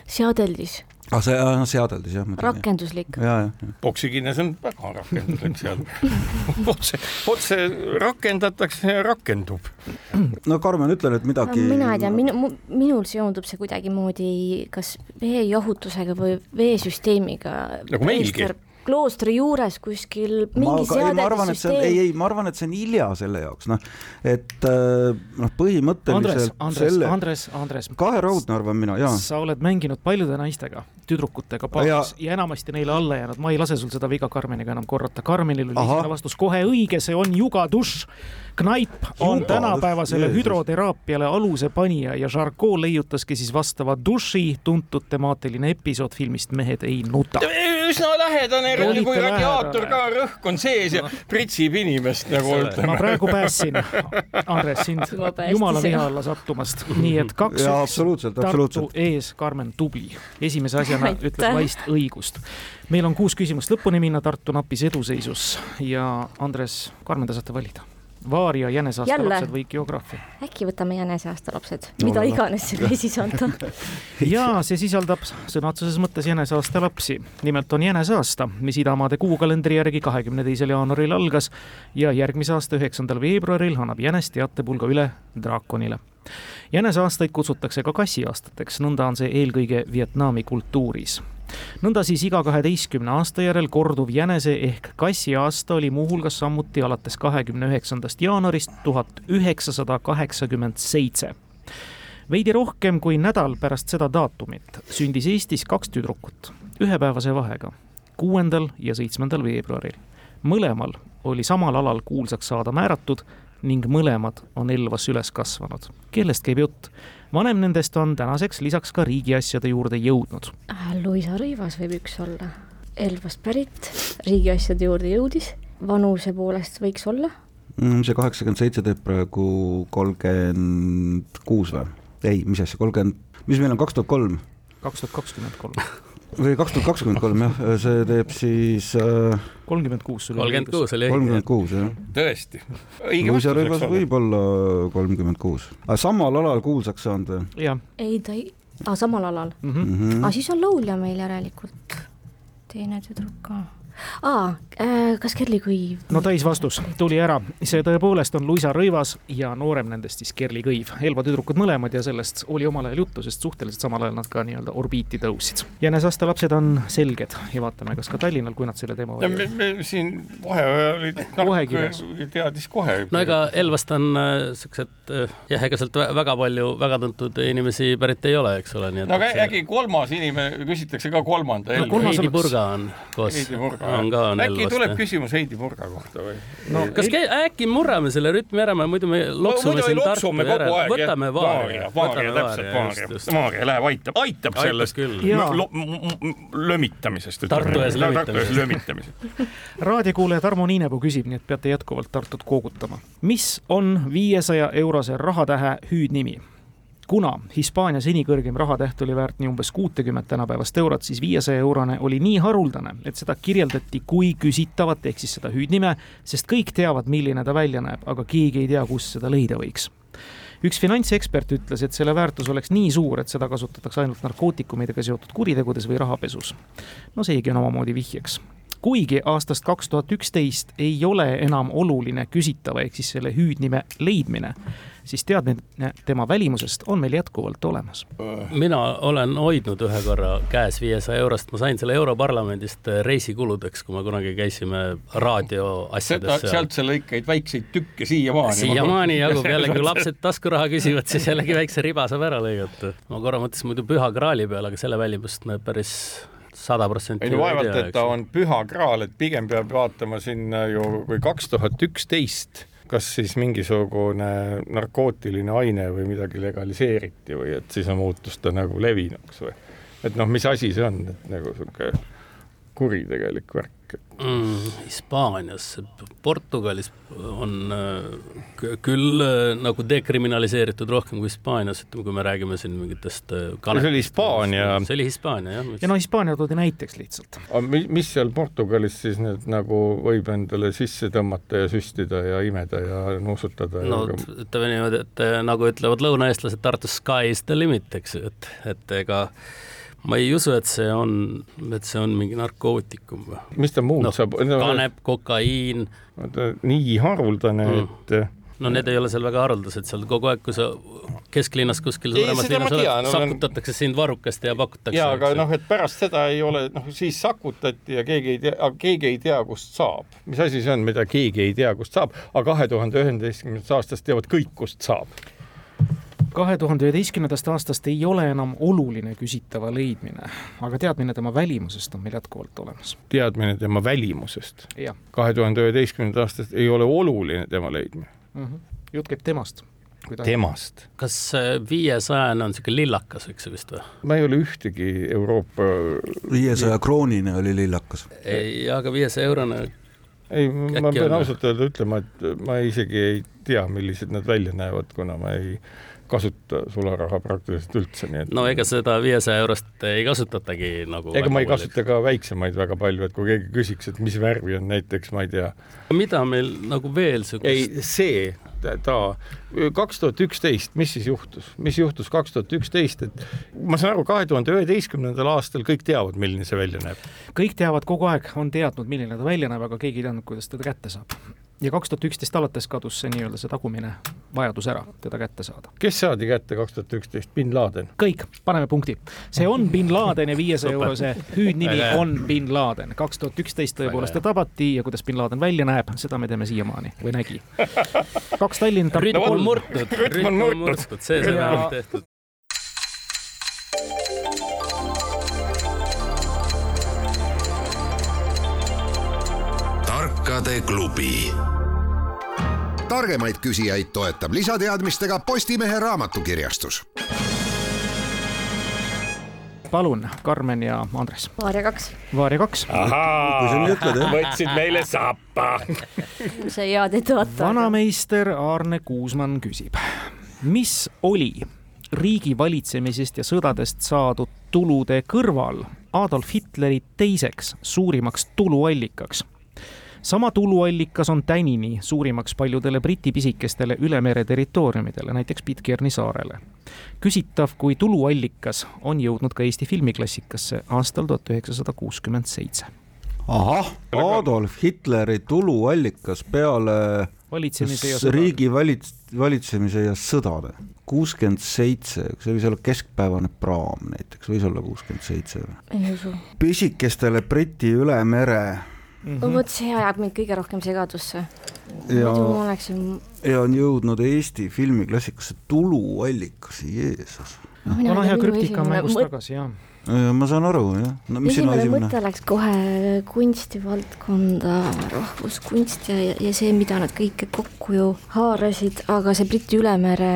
seadeldis ah, see on seadeldis jah. rakenduslik. poksikines on väga rakenduslik seadeldis otse, otse rakendatakse ja rakendub. no Karmen, ütle nüüd midagi. mina ei tea, minu, minul seondub see kuidagimoodi kas veejahutusega või veesüsteemiga. nagu meilgi kloostri juures kuskil mingi seadeldissüsteem. ei, ei, ma arvan, et see on hilja selle jaoks, noh, et äh, noh, põhimõtteliselt Andres, Andres selle..., Andres, Andres. kaheraudne arvan mina, jaa. sa oled mänginud paljude naistega, tüdrukutega paaris. Ja... ja enamasti neile alla jäänud, ma ei lase sul seda viga Karmeniga enam korrata, Karmenil oli vastus kohe õige, see on jugadušš Knaip on Juba, tänapäevasele hüdroteraapiale aluse panija ja Charcot leiutaski siis vastava duši, tuntud temaatiline episood filmist Mehed ei nuta. üsna lähedane, kui radiaator ka rõhk on sees ja pritsib inimest nagu ütleme. ma praegu päästsin, Andres, sind jumala viha alla sattumast, nii et kaks-üks Tartu ees, Karmen, tubli. esimese asjana ütles Vaist õigust. meil on kuus küsimust. Lõpuni minna, Tartu napis eduseisus. Ja Andres, Karmen, te saate valida Vaar ja jäneseaasta lapsed või geograafia. äkki võtame jäneseaasta lapsed? No,, mida no, iganes see *laughs* ei sisalda ja see sisaldab sõna otseses mõttes jäneseaasta lapsi. nimelt on jäneseaasta, mis idamaade kuukalendri järgi kahekümne teisel jaanuaril algas ja järgmise aasta üheksandal veebruaril annab jänes teatepulga üle draakonile. Jäneseaastaid kutsutakse ka kassiaastateks, nõnda on see eelkõige Vietnami kultuuris nõnda siis iga kaheteistkümne aasta järel korduv jänese ehk kassi aasta oli muuhulgas samuti alates kahekümne üheksandast jaanuarist tuhat üheksasada kaheksakümmend seitse veidi rohkem kui nädal pärast seda daatumit sündis Eestis kaks tüdrukut ühepäevase vahega, kuuendal ja seitsmendal veebruaril. mõlemal oli samal alal kuulsaks saada määratud ning mõlemad on Elvas üles kasvanud. kellest käib jutt? Vanem nendest on tänaseks lisaks ka riigiasjade juurde jõudnud. Äh, Luisa Rõivas võib üks olla, Elvast pärit, riigiasjade juurde jõudis, vanuse poolest võiks olla mm,? see kaheksakümmend seitse teeb praegu kolmkümmend kuus või? ei, mis asja, kolmkümmend, mis meil on, kaks tuhat kolm? kaks tuhat kakskümmend kolm *laughs* või kaks tuhat kakskümmend kolm jah, see teeb siis äh, kolmkümmend kuus. kolmkümmend kuus oli õige. kolmkümmend kuus jah. tõesti. Luisa Rõivas võib olla kolmkümmend kuus, aga samal alal kuulsaks saanud või? ei, ta ei, samal alal mm. -hmm. aga siis on laulja meil järelikult, teine tüdruk ka aa äh,, kas Kerli Kõiv? no täisvastus tuli ära, see tõepoolest on Luisa Rõivas ja noorem nendest siis Kerli Kõiv. Elva tüdrukud mõlemad ja sellest oli omal ajal juttu, sest suhteliselt samal ajal nad ka nii-öelda orbiiti tõusid. jäneseaasta lapsed on selged ja vaatame, kas ka Tallinnal, kui nad selle teema me, me siin vaheajal olid kohe teadis kohe. no ega Elvast on äh, siuksed äh, jah, ega sealt väga palju väga tuntud inimesi pärit ei ole, eks ole, nii et no aga äkki kolmas inimene, küsitakse ka kolmanda no,. Heidi Purga on koos. Heidi Purga on ka äkki Nelvast, tuleb küsimus Heidi Purga kohta või? no kas käi- äkki murrame selle rütmi ära, muidu me loksume muidu siin loksume Tartu aeg. võtame Vaaria, Vaaria, täpselt Vaaria, Vaaria läheb, aitab, aitab sellest lömitamisest. Tartu ees lömitamisest. *laughs* raadiokuulaja Tarmo Niinepuu küsib, nii et peate jätkuvalt Tartut koogutama. mis on viiesaja eurose rahatähe hüüdnimi? Kuna Hispaania seni kõrgem rahatäht oli väärt nii umbes kuutekümmet tänapäevast eurot, siis viiesaja eurone oli nii haruldane, et seda kirjeldati kui küsitavat ehk siis seda hüüdnime, sest kõik teavad, milline ta välja näeb, aga keegi ei tea, kus seda leida võiks üks finantsekspert ütles, et selle väärtus oleks nii suur, et seda kasutatakse ainult narkootikumidega seotud kuritegudes või rahapesus. no seegi on omamoodi vihjeks kuigi aastast kaks tuhat üksteist ei ole enam oluline küsitava ehk siis selle hüüdnime leidmine, siis teadmine tema välimusest on meil jätkuvalt olemas. mina olen hoidnud ühe korra käes viiesaja eurost, ma sain selle Europarlamendist reisikuludeks, kui me kunagi käisime raadioasjades seal. sealt sa lõikaid väikseid tükke siiamaani. siiamaani jagub jälle, kui *laughs* lapsed taskuraha küsivad, siis jällegi väikse riba saab ära lõigata. ma korra mõtlesin muidu püha graali peale, aga selle välimust me päris sada protsenti ei no vaevalt, et ta on püha graal, et pigem peab vaatama sinna ju, kui kaks tuhat üksteist kas siis mingisugune narkootiline aine või midagi legaliseeriti või et siis on muutus ta nagu levinuks või? Et noh, mis asi see on, et nagu sihuke kuritegelik värk. mm,. Hispaanias, Portugalis on äh, kü- küll äh, nagu dekriminaliseeritud rohkem kui Hispaanias, ütleme, kui me räägime siin mingitest äh, see oli Hispaania. see oli Hispaania jah. ja no Hispaania toodi näiteks lihtsalt. aga mi- mis seal Portugalis siis nüüd nagu võib endale sisse tõmmata ja süstida ja imeda ja nuusutada no ja ütleme niimoodi, et nagu ütlevad lõunaeestlased Tartus sky is the limit, eks ju, et, et ega ma ei usu, et see on, et see on mingi narkootikum või mis ta muud noh, saab? kanep, kokaiin, nii haruldane Mm. et no need ei ole seal väga haruldased, seal kogu aeg, kui sa kesklinnas kuskil suuremas linnas oled olen- sakutatakse sind varrukast ja pakutakse. ja aga noh, et pärast seda ei ole, noh siis sakutati ja keegi ei tea, keegi ei tea, kust saab. mis asi see on, mida keegi ei tea, kust saab, aga kahe tuhande üheteistkümnendast aastast teavad kõik, kust saab. Kahe tuhande üheteistkümnendast aastast ei ole enam oluline küsitava leidmine, aga teadmine tema välimusest on meil jätkuvalt olemas. teadmine tema välimusest. kahe tuhande üheteistkümnendast aastast ei ole oluline tema leidmine. mm, -hmm. jutt käib temast. temast. kas viiesajane on niisugune lillakas, eks ju vist või? ma ei ole ühtegi Euroopa, viiesaja kroonine oli lillakas. ei, aga viiesaja eurone, ei, ma pean ausalt öelda ütlema, et ma isegi ei tea, millised nad välja näevad, kuna ma ei kasuta sularaha praktiliselt üldse, nii et no ega seda viiesaja eurost ei kasutatagi nagu ega ma ei kasuta ka väiksemaid väga palju, et kui keegi küsiks, et mis värvi on näiteks, ma ei tea. mida meil nagu veel ei niisugust,, see, ta, kaks tuhat üksteist, mis siis juhtus, mis juhtus kaks tuhat üksteist, et ma saan aru, kahe tuhande üheteistkümnendal aastal kõik teavad, milline see välja näeb. kõik teavad kogu aeg, on teadnud, milline ta välja näeb, aga keegi ei teadnud, kuidas teda kätte saab. Ja kaks tuhat üksteist alates kadus see nii-öelda see tagumine vajadus ära, teda kätte saada. kes saadi kätte kaks tuhat üksteist, bin Laden? kõik, paneme punkti. see on bin Laden ja viiesaja eurose hüüdnimi on bin Laden. kaks tuhat üksteist tõepoolest ta tabati ja kuidas bin Laden välja näeb, seda me teame siiamaani või nägi. kaks Tallinn, Tartu rütm on murtud, Rütm on on murtud. see Ja- vähemalt tehtud. Tarkade klubi targemaid küsijaid toetab lisateadmistega Postimehe raamatukirjastus palun, Karmen ja Andres. Vaaria kaks, Vaaria kaks. kui sa nii ütled, jah. võtsid meile sappa. *laughs* see hea teid vaata. vanameister Aarne Kuusmann küsib, mis oli riigi valitsemisest ja sõdadest saadud tulude kõrval Adolf Hitleri teiseks suurimaks tuluallikaks? Sama tuluallikas on tänini suurimaks paljudele Briti pisikestele ülemere territooriumidele, näiteks Pitcairni saarele. küsitav, kui tuluallikas on jõudnud ka Eesti filmiklassikasse aastal tuhat üheksasada kuuskümmend seitse. ahah, Adolf Hitleri tuluallikas peale valitsemise ja sõdade. riigi valits-, valitsemise ja sõdade. kuuskümmend seitse, see võis olla keskpäevane praam näiteks, võis olla kuuskümmend seitse või? ei usu. pisikestele Briti üle mere mm -hmm. vot see ajab mind kõige rohkem segadusse. ja, muidu ma oleksin ja on jõudnud Eesti filmiklassikasse tuluallikas, Jeesus. vana hea krüptika on mängus tagasi, jah ma saan aru, jah. no mis esimene sinu esimene mõte läks kohe kunstivaldkonda, rahvuskunst ja, ja see, mida nad kõike kokku ju haarasid, aga see Briti ülemere,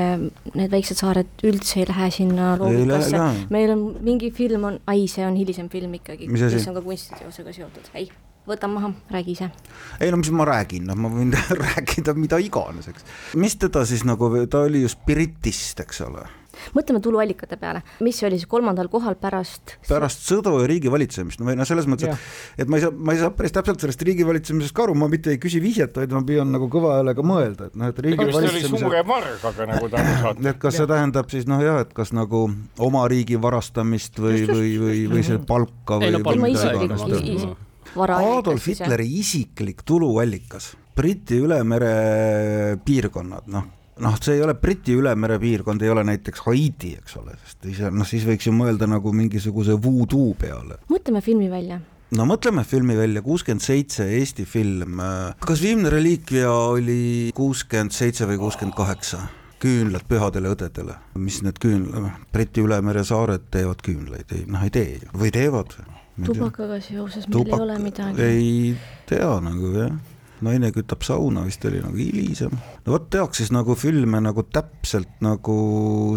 need väiksed saared üldse ei lähe sinna loogikasse. meil on mingi film on, ai, see on hilisem film ikkagi, mis on ka kunstiteosega seotud, ei võta maha, räägi ise. ei no mis ma räägin, noh, ma võin *laughs* rääkida mida iganes, eks. mis teda siis nagu, ta oli ju spiritist, eks ole mõtleme tuluallikate peale, mis oli siis kolmandal kohal pärast? pärast sõdu ja riigivalitsemist, no või noh, selles mõttes, et et ma ei saa, ma ei saa päris täpselt sellest riigivalitsemisest ka aru, ma mitte ei küsi vihjet, vaid ma püüan nagu kõva häälega mõelda, et noh, et riigivalitsemise suure vargaga, nagu ta aru saab. et kas see tähendab siis noh, jah, et kas nagu oma riigi varastamist või, või, või, või see palka või, või mida iganes. Adolf Hitleri isiklik tuluallikas, Briti ülemere piirkonnad, noh noh, see ei ole Briti ülemere piirkond, ei ole näiteks Haiti, eks ole, sest ise, noh siis võiks ju mõelda nagu mingisuguse voodoo peale. mõtleme filmi välja. no mõtleme filmi välja, kuuskümmend seitse Eesti film. kas Viimne reliikvia oli kuuskümmend seitse või kuuskümmend kaheksa? küünlad pühadele õdedele, mis need küünla, Briti ülemere saared teevad küünlaid, ei noh, ei tee ju, või teevad? Tubakaga seoses meil Tubak... ei ole midagi. ei tea nagu jah naine kütab sauna vist oli nagu hilisem. no vot tehakse siis nagu filme nagu täpselt nagu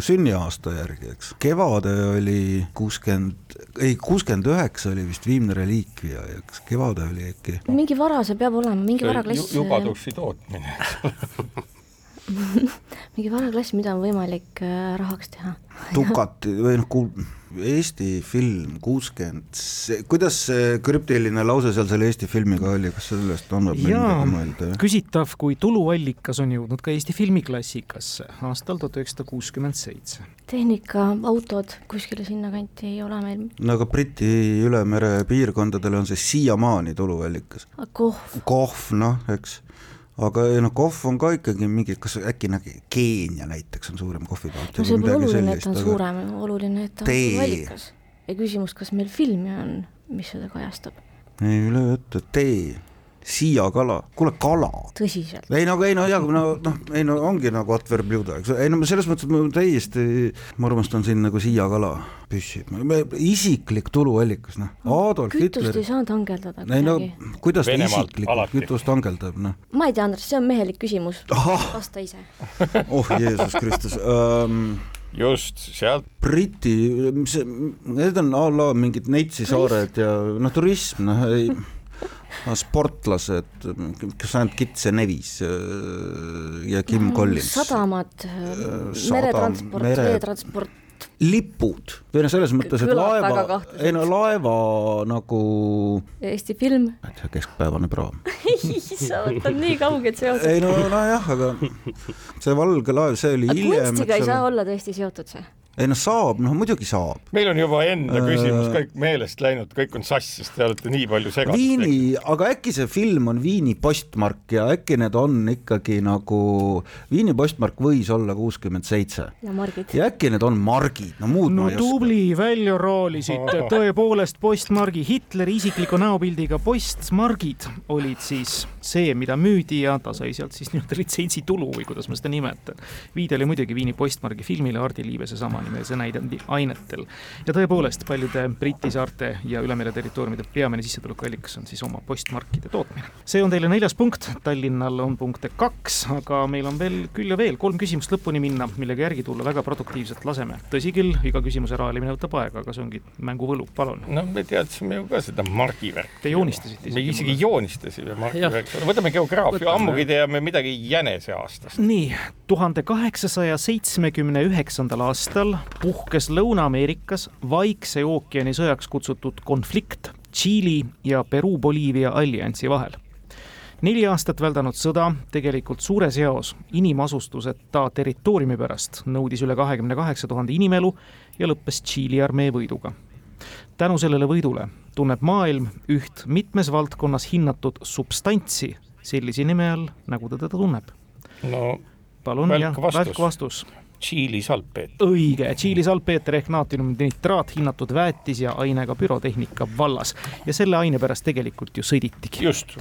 sünniaasta järgi, eks. Kevade oli kuuskümmend, ei kuuskümmend üheksa oli vist Viimne reliikvia, eks Kevade oli äkki. mingi vara see peab olema, mingi varaklass. jubatussi tootmine *laughs* *laughs* mingi varaklass, mida on võimalik äh, rahaks teha. *laughs* Dukati või noh, kuul-, Eesti film kuuskümmend, kuidas see krüptiline lause seal selle Eesti filmiga oli, kas sellest annab meil midagi mõelda? küsitav, kui tuluallikas on jõudnud ka Eesti filmiklassikasse aastal tuhat üheksasada kuuskümmend seitse. tehnika, autod, kuskile sinnakanti ei ole meil. no aga Briti ülemere piirkondadel on see siiamaani tuluallikas. kohv. kohv, noh, eks aga ei noh, kohv on ka ikkagi mingi, kas äkki nagu Keenia näiteks on suurem kohvitootja no see pole oluline, et ta on suurem, oluline, et ta on vallikas. ja küsimus, kas meil filmi on, mis seda kajastab? ei, üle jutu, tee siiakala, kuule kala. tõsiselt? ei no, ei no jaa, no noh, ei no ongi nagu adverbliuda, eks, ei no selles mõttes, et ma täiesti, ma armastan siin nagu siiakala püssib, isiklik tuluallikas, noh, Adolf kütust Hitler. ei saanud hangeldada kuidagi. ei no kuidas ta isiklikult kütust hangeldab, noh. ma ei tea, Andres, see on mehelik küsimus, vasta ise *laughs* oh Jeesus Kristus um, just, sealt. Briti, see, need on a la mingid Neitsi saared ja noh, turism, noh ei sportlased, kas ainult Kitse Nevis äh, ja Kim Collins. sadamad, äh, meretransport mere..., veetransport lipud või noh, selles mõttes, et laeva, ei no laeva nagu. Eesti film. keskpäevane praam *laughs* sa võtad nii kauged seosed. ei no nojah, aga see valge laev, see oli hiljem. kunstiga ei saa olla tõesti seotud see ei noh, saab, noh muidugi saab. meil on juba enda küsimus kõik meelest läinud, kõik on sassis, te olete nii palju segadust Viini, aga äkki see film on Viini postmark ja äkki need on ikkagi nagu, Viini postmark võis olla kuuskümmend seitse. ja margid. ja äkki need on margid, no muud no, ma ei oska. tubli, välja roolisid *laughs* tõepoolest postmargi, Hitleri isikliku näopildiga postmargid olid siis see, mida müüdi ja ta sai sealt siis nii-öelda litsentsitulu või kuidas ma seda nimetan. viide oli muidugi Viini postmargi filmile Hardi Liivese sama näidendi ainetel. ja tõepoolest, paljude Briti saarte ja ülemere territooriumide peamine sissetulekuallikas on siis oma postmarkide tootmine. see on teile neljas punkt, Tallinnal on punkte kaks, aga meil on veel küll ja veel kolm küsimust lõpuni minna, millega järgi tulla väga produktiivselt laseme. tõsi küll, iga küsimuse raelimine võtab aega, aga see ongi mängu võlu, palun. no me teadsime ju ka seda margivärki. Te joonistasite isegi. me isegi joonistasime margivärki, võtame geograafia, ammugi teame midagi jänese aastast. nii, tuhande kaheksasaja seitsmekümne üheksandal aastal puhkes Lõuna-Ameerikas Vaikse ookeani sõjaks kutsutud konflikt Tšiili ja Peruu-Boliivia alliansi vahel. neli aastat väldanud sõda tegelikult suures eos inimasustuseta territooriumi pärast nõudis üle kahekümne kaheksa tuhande inimelu ja lõppes Tšiili armee võiduga. tänu sellele võidule tunneb maailm üht mitmes valdkonnas hinnatud substantsi sellise nime all, nagu ta teda tunneb. no palun, jah, välk vastus Tšiili salpeeter. õige, Tšiili salpeeter ehk naatriumnitraat hinnatud väetis ja ainega pürotehnika vallas ja selle aine pärast tegelikult ju sõditigi. just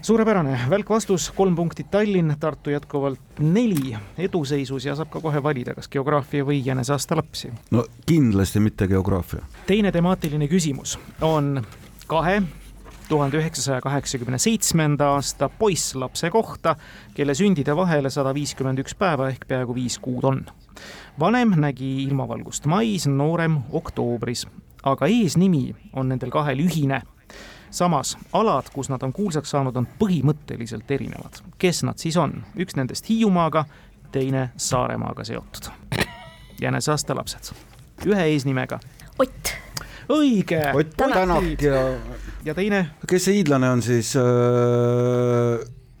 suurepärane, välk vastus, kolm punkti Tallinn, Tartu jätkuvalt neli eduseisus ja saab ka kohe valida, kas geograafia või jäneseaasta lapsi. no kindlasti mitte geograafia. teine temaatiline küsimus on kahe tuhande üheksasaja kaheksakümne seitsmenda aasta poisslapse kohta, kelle sündide vahele sada viiskümmend üks päeva ehk peaaegu viis kuud on. vanem nägi ilmavalgust mais, noorem oktoobris, aga eesnimi on nendel kahel ühine samas alad, kus nad on kuulsaks saanud, on põhimõtteliselt erinevad. kes nad siis on? üks nendest Hiiumaaga, teine Saaremaaga seotud. jäneseaasta lapsed, ühe eesnimega. Ott. Õige. Ott Tänak ja. ja teine? kes see hiidlane on siis?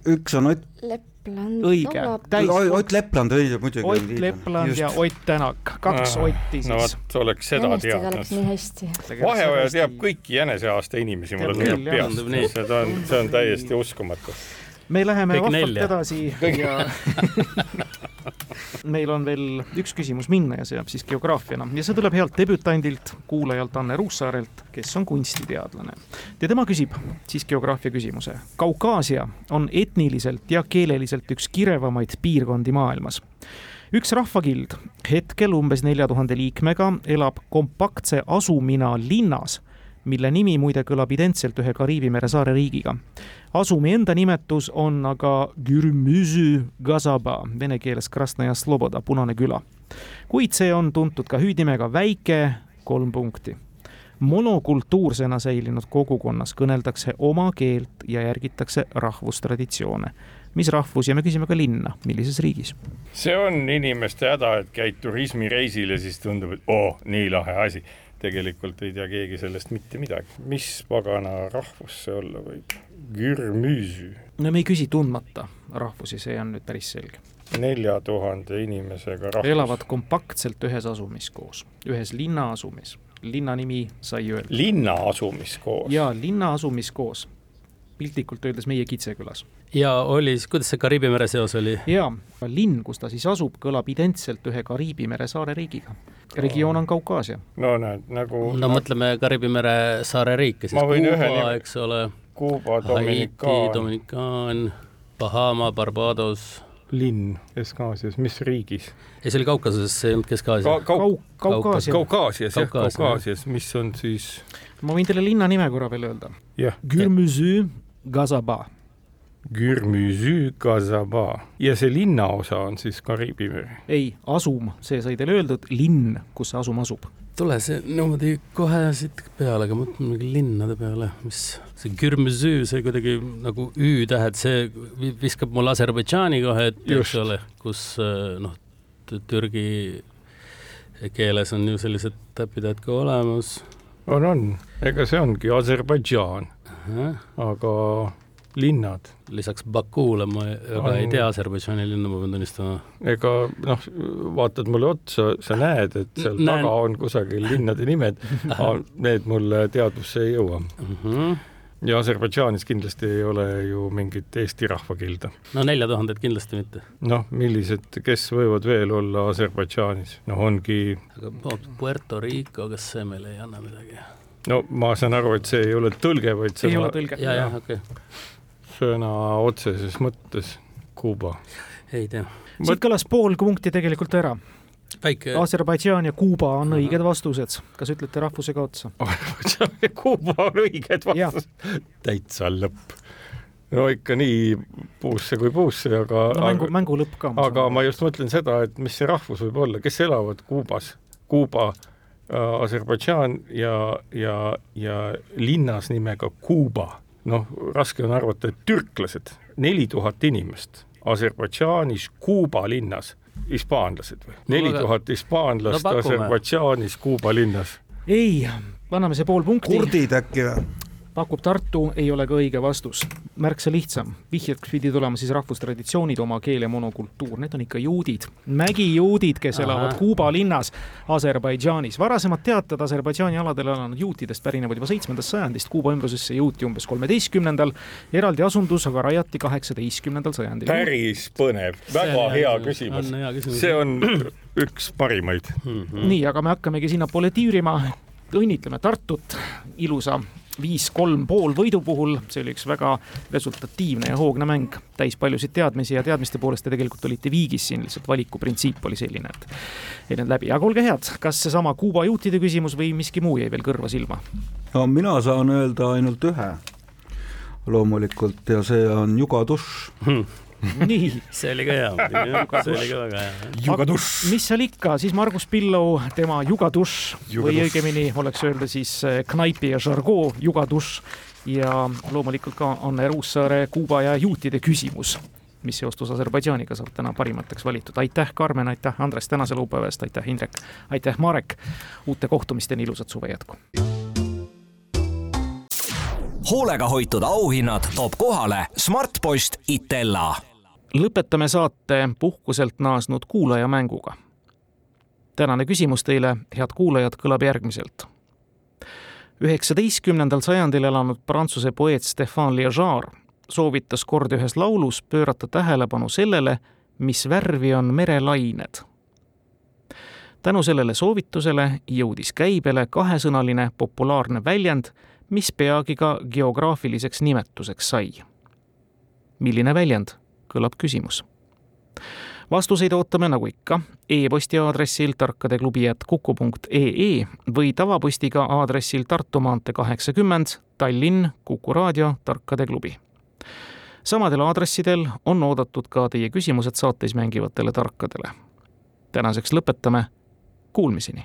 üks on Ott. Lepland. õige, täis. Ott Lepland, õige muidugi. Ott Lepland ja Ott Tänak, kaks ah, Otti siis. no vot, oleks seda teadnud. nii hästi. vaheoja teab kõiki jäneseaasta inimesi, mulle tuleb peast, see on, see on täiesti uskumatu. me läheme vahvalt edasi ja *laughs* meil on veel üks küsimus minna ja see jääb siis geograafiana ja see tuleb healt debütandilt, kuulajalt Anne Ruussaarelt, kes on kunstiteadlane. ja tema küsib siis geograafia küsimuse. Kaukaasia on etniliselt ja keeleliselt üks kirevamaid piirkondi maailmas üks rahvakild, hetkel umbes nelja tuhande liikmega, elab kompaktse asumina linnas mille nimi muide kõlab identselt ühe Kariibi mere saare riigiga. asumi enda nimetus on aga Gürmüzü Gazaba, vene keeles Krasnaja Sloboda, Punane küla. kuid see on tuntud ka hüüdnimega Väike, kolm punkti. monokultuursena säilinud kogukonnas kõneldakse oma keelt ja järgitakse rahvustraditsioone mis rahvus ja me küsime ka linna, millises riigis. see on inimeste häda, et käid turismireisil ja siis tundub, et oo oh,, nii lahe asi tegelikult ei tea keegi sellest mitte midagi. mis pagana rahvus see olla võib? Gürmüsü. no me ei küsi tundmata rahvusi, see on nüüd päris selge. nelja tuhande inimesega rahvus. elavad kompaktselt ühes asumis koos, ühes linnaasumis. linna nimi sai öelda. linna asumis koos? jaa, linna asumis koos piltlikult öeldes meie Kitsekülas. ja oli, kuidas see Kariibi mere seos oli? jaa, linn, kus ta siis asub, kõlab identselt ühe Kariibi mere saare riigiga. Regioon on Kaukaasia. no näed, nagu no mõtleme Kariibi mere saare riike, siis Kuuba, eks ole. Kuuba, Dominikaan. Dominikaan, Bahama, Barbados linn Kesk-Aasias, mis riigis? ei, see oli Kaukasuses, see ei olnud Kesk-Aasia Ka. Kau-, Kaukaasias. Kaukaasias, jah, Kaukaasias, mis on siis? ma võin teile linna nime korra veel öelda. jah. Gürmüzü Gazaba. Gürmüzü Gazaba ja see linnaosa on siis Kariibi meri? ei, asum, see sai teile öeldud, linn, kus see asum asub. tule see niimoodi kohe siit peale, aga mõtleme mingi linnade peale, mis see Gürmüzü, see kuidagi nagu Ü-tähed, see viskab mulle Aserbaidžaani kohe ette, eks ole, kus noh, Türgi keeles on ju sellised täpitähed ka olemas. on, on, ega see ongi Aserbaidžaan aga linnad. lisaks Bakule ma väga on... ei tea Aserbaidžaani linna, ma pean tunnistama. ega noh, vaatad mulle otsa, sa näed, et seal Näen... taga on kusagil linnade nimed *laughs* need mulle teadvusse ei jõua mm. -hmm ja Aserbaidžaanis kindlasti ei ole ju mingit eesti rahvakilda. no nelja tuhandet kindlasti mitte. noh, millised, kes võivad veel olla Aserbaidžaanis, noh ongi aga Puerto Rico, kas see meile ei anna midagi? no ma saan aru, et see ei ole tõlge, vaid sõna. ei ole tõlge. ja, jah, okei okay.. Sõna otseses mõttes Kuuba. ei tea. siit kõlas pool punkti tegelikult ära. väike. Aserbaidžaan ja Kuuba on õiged vastused. kas ütlete rahvusega otsa? *laughs* Aserbaidžaan ja Kuuba on õiged vastused. täitsa lõpp no ikka nii puusse kui puusse, aga no mängu, mängu lõpp ka. aga ma just mõtlen seda, et mis see rahvus võib olla, kes elavad Kuubas, Kuuba Äh, Aserbaidžaan ja, ja, ja linnas nimega Kuuba. Noh, raske on arvata, et türklased, neli tuhat inimest Aserbaidžaanis Kuuba linnas, hispaanlased või? neli tuhat hispaanlast no, Aserbaidžaanis Kuuba linnas. ei, anname see pool punkti. kurdid äkki või? Pakub Tartu, ei ole ka õige vastus. märksa lihtsam, vihjeks pidi tulema siis rahvustraditsioonid, oma keel ja monokultuur, need on ikka juudid, mägijuudid, kes Aha. elavad Kuuba linnas Aserbaidžaanis. varasemad teated Aserbaidžaani aladel elanud juutidest pärinevad juba seitsmendast sajandist, Kuuba ümbrusesse jõuti umbes kolmeteistkümnendal, eraldi asundus aga rajati kaheksateistkümnendal sajandil. päris põnev, väga hea küsimus. see on üks parimaid mm. -hmm. nii, aga me hakkamegi sinnapoole tiirima õnnitleme Tartut ilusa viis-kolm pool võidu puhul, see oli üks väga resultatiivne ja hoogne mäng, täis paljusid teadmisi ja teadmiste poolest te tegelikult olite viigis siin, lihtsalt valikuprintsiip oli selline, et ei läinud läbi, aga olge head, kas seesama Kuuba juutide küsimus või miski muu jäi veel kõrva silma? no mina saan öelda ainult ühe. Loomulikult ja see on Jugadush hmm *laughs* nii. see oli ka hea see oli ka väga hea. jugadušš. mis seal ikka, siis Margus Pillau, tema jugadušš või õigemini oleks öelda siis eh, Knaipi ja Žargoo jugadušš ja loomulikult ka Anne Ruussaare Kuuba ja juutide küsimus mis seostus Aserbaidžaaniga saab täna parimateks valitud. aitäh, Karmen, aitäh, Andres, tänase laupäeva eest, aitäh, Indrek, aitäh, Marek. uute kohtumisteni ilusat suve jätku hoolega hoitud auhinnad toob kohale Smartpost Itella lõpetame saate puhkuselt naasnud kuulajamänguga. tänane küsimus teile, head kuulajad, kõlab järgmiselt. üheksateistkümnendal sajandil elanud prantsuse poeet Stefan Liégeard soovitas kord ühes laulus pöörata tähelepanu sellele, mis värvi on merelained. tänu sellele soovitusele jõudis käibele kahesõnaline populaarne väljend, mis peagi ka geograafiliseks nimetuseks sai. milline väljend? Kõlab küsimus. vastuseid ootame nagu ikka e-posti aadressil tarkadeklubi.kuku.ee või tavapostiga aadressil Tartu maantee kaheksakümmend, Tallinn, Kuku raadio, Tarkade klubi samadel aadressidel on oodatud ka teie küsimused saates mängivatele tarkadele. tänaseks lõpetame, kuulmiseni!